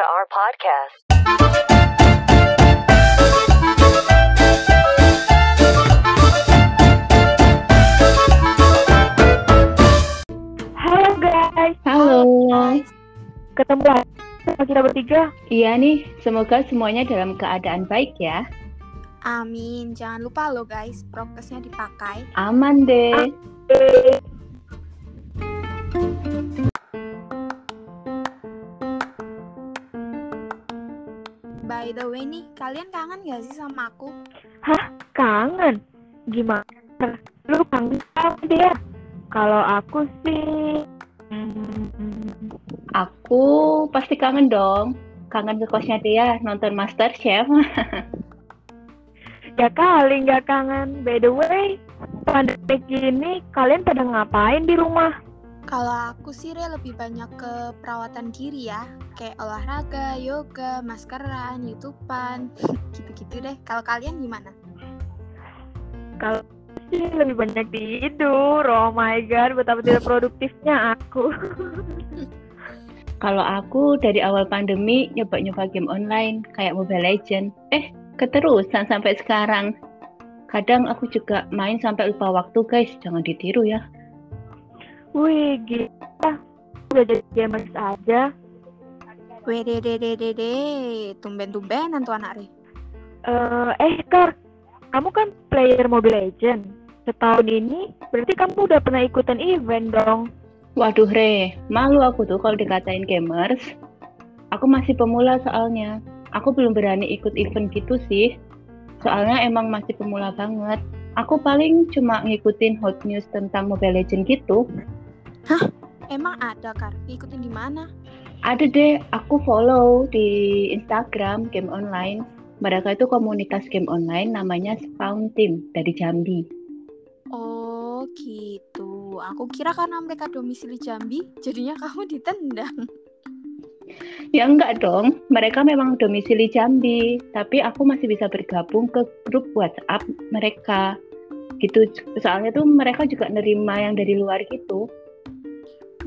to our podcast. Halo guys, Halo. ketemu lagi sama kita bertiga. Iya nih, semoga semuanya dalam keadaan baik ya. Amin. Jangan lupa loh guys, prokesnya dipakai. Aman deh. By the way nih, kalian kangen gak sih sama aku? Kangen? Gimana? Lu kangen sama dia? Kalau aku sih, Aku pasti kangen dong. Kangen ke kosnya dia nonton Master Chef. ya kali nggak kangen. By the way, pandemi gini kalian pada ngapain di rumah? Kalau aku sih Re, lebih banyak ke perawatan diri ya. Kayak olahraga, yoga, maskeran, youtuban, gitu-gitu deh. Kalau kalian gimana? Kalau sih lebih banyak tidur. Oh my god, betapa tidak produktifnya aku. Kalau aku dari awal pandemi nyoba-nyoba game online kayak Mobile Legend. Eh, keterusan sampai sekarang. Kadang aku juga main sampai lupa waktu guys. Jangan ditiru ya. Wih, gila. Udah jadi gamers aja. Wededededede, tumben-tumbenan tuh anak Re. Eh, eh Kar, kamu kan player Mobile Legend. Setahun ini, berarti kamu udah pernah ikutan event dong. Waduh Re, malu aku tuh kalau dikatain gamers. Aku masih pemula soalnya. Aku belum berani ikut event gitu sih. Soalnya emang masih pemula banget. Aku paling cuma ngikutin hot news tentang Mobile Legends gitu. Emang ada, Kar? Ikutin di mana? Ada deh, aku follow di Instagram game online. Mereka itu komunitas game online namanya Spawn Team dari Jambi. Oh gitu. Aku kira karena mereka domisili Jambi, jadinya kamu ditendang. Ya enggak dong, mereka memang domisili Jambi, tapi aku masih bisa bergabung ke grup WhatsApp mereka. Gitu, soalnya tuh mereka juga nerima yang dari luar gitu.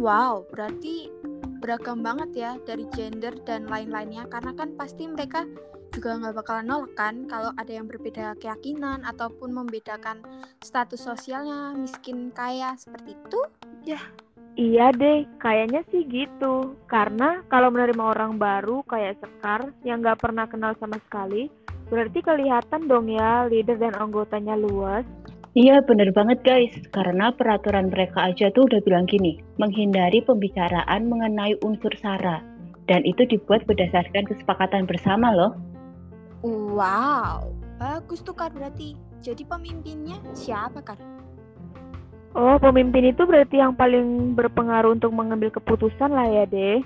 Wow, berarti beragam banget ya dari gender dan lain-lainnya. Karena kan pasti mereka juga nggak bakalan nolak kan kalau ada yang berbeda keyakinan ataupun membedakan status sosialnya miskin kaya seperti itu. Iya deh, kayaknya sih gitu. Karena kalau menerima orang baru kayak Sekar yang nggak pernah kenal sama sekali, berarti kelihatan dong ya leader dan anggotanya luas. Iya bener banget guys, karena peraturan mereka aja tuh udah bilang gini, menghindari pembicaraan mengenai unsur sara. Dan itu dibuat berdasarkan kesepakatan bersama loh. Wow, bagus tuh Kar berarti. Jadi pemimpinnya siapa Kar? Oh, pemimpin itu berarti yang paling berpengaruh untuk mengambil keputusan lah ya deh.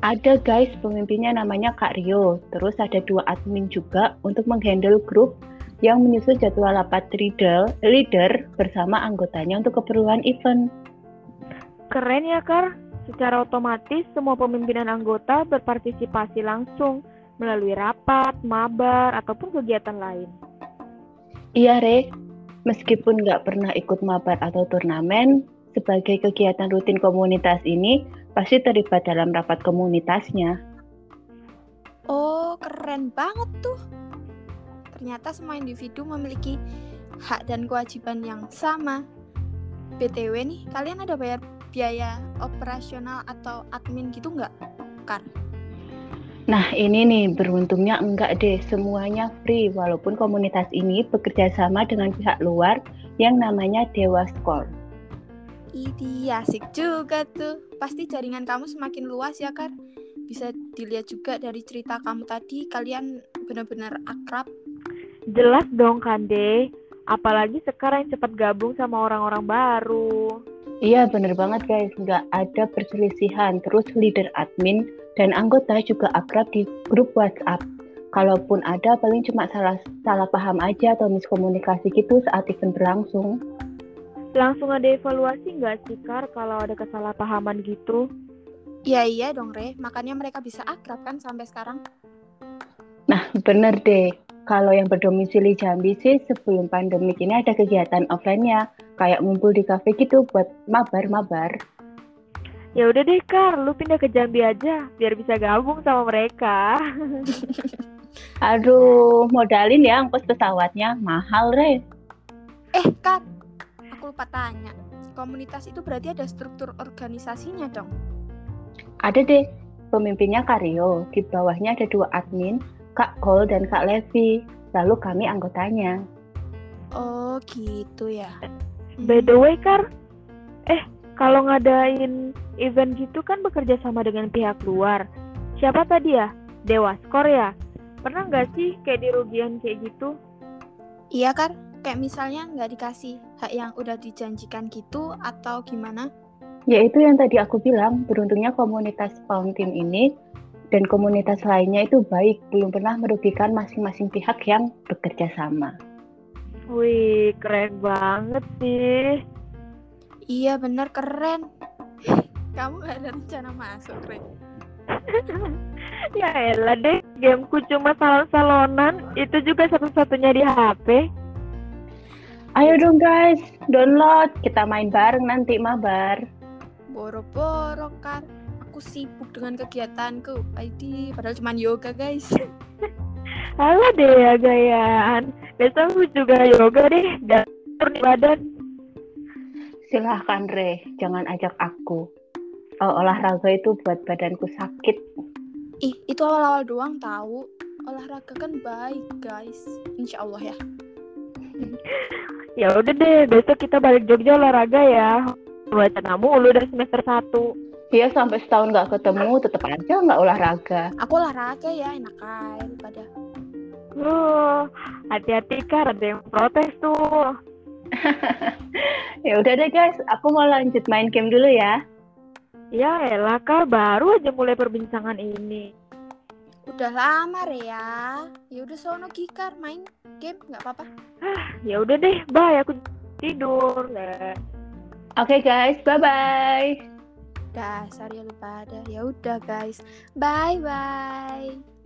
Ada guys, pemimpinnya namanya Kak Rio. Terus ada dua admin juga untuk menghandle grup yang menyusun jadwal rapat leader, leader bersama anggotanya untuk keperluan event. Keren ya, Kar. Secara otomatis, semua pemimpinan anggota berpartisipasi langsung melalui rapat, mabar, ataupun kegiatan lain. Iya, Re. Meskipun nggak pernah ikut mabar atau turnamen, sebagai kegiatan rutin komunitas ini pasti terlibat dalam rapat komunitasnya. Oh, keren banget tuh. Ternyata semua individu memiliki hak dan kewajiban yang sama. BTW nih, kalian ada bayar biaya operasional atau admin gitu nggak? Kar? Nah, ini nih beruntungnya enggak deh, semuanya free walaupun komunitas ini bekerja sama dengan pihak luar yang namanya Dewa Score. Idi, asik juga tuh. Pasti jaringan kamu semakin luas ya, Kar? Bisa dilihat juga dari cerita kamu tadi, kalian benar-benar akrab. Jelas dong, Kande. Apalagi sekarang cepat gabung sama orang-orang baru. Iya, bener banget guys, nggak ada perselisihan. Terus leader admin dan anggota juga akrab di grup WhatsApp. Kalaupun ada, paling cuma salah salah paham aja atau miskomunikasi gitu saat event berlangsung. Langsung ada evaluasi nggak sih, Kar, kalau ada kesalahpahaman gitu? Iya iya dong, Re. Makanya mereka bisa akrab kan sampai sekarang. Nah, bener deh. Kalau yang berdomisili Jambi sih sebelum pandemik ini ada kegiatan offline-nya. Kayak ngumpul di kafe gitu buat mabar-mabar. Ya udah deh Kar, lu pindah ke Jambi aja biar bisa gabung sama mereka. Aduh, modalin ya ongkos pesawatnya. Mahal, Re. Eh, Kak, aku lupa tanya. Komunitas itu berarti ada struktur organisasinya dong? Ada deh. Pemimpinnya Karyo. Di bawahnya ada dua admin, Kak Kol dan Kak Levi. Lalu kami anggotanya. Oh, gitu ya. By the way Kar, eh kalau ngadain event gitu kan bekerja sama dengan pihak luar. Siapa tadi ya? Dewa Skor ya? Pernah nggak sih kayak dirugian kayak gitu? Iya, Kar. Kayak misalnya nggak dikasih hak yang udah dijanjikan gitu atau gimana? Ya itu yang tadi aku bilang, beruntungnya komunitas Team ini dan komunitas lainnya itu baik, belum pernah merugikan masing-masing pihak yang bekerja sama. Wih, keren banget sih. Iya, bener keren. Kamu gak ada rencana masuk, Re? ya elah deh, gameku cuma salon-salonan, itu juga satu-satunya di HP. Ayo dong guys, download, kita main bareng nanti mabar. Boro-boro, Kar. Aku sibuk dengan kegiatanku. ID, padahal cuma yoga, guys. Halo deh ya gayaan. Besok aku juga yoga deh, dan turun badan. Silahkan Re, jangan ajak aku. Oh, olahraga itu buat badanku sakit. Ih, itu awal-awal doang tahu. Olahraga kan baik, guys. Insya Allah ya. Ya udah deh, besok kita balik Jogja olahraga ya. Baca mulu dari semester 1. Iya sampai setahun nggak ketemu, tetap aja nggak olahraga. Aku olahraga ya, enak aja pada. Uh, hati-hati Kar, ada yang protes tuh. ya udah deh guys, aku mau lanjut main game dulu ya. Ya elah Kak, baru aja mulai perbincangan ini. Udah lama Rea. Ya udah sono Gikar main game nggak apa-apa. Ya udah deh, bye aku tidur. Oke guys, bye bye. Dasar ya lupa ada. Ya udah guys. Bye bye.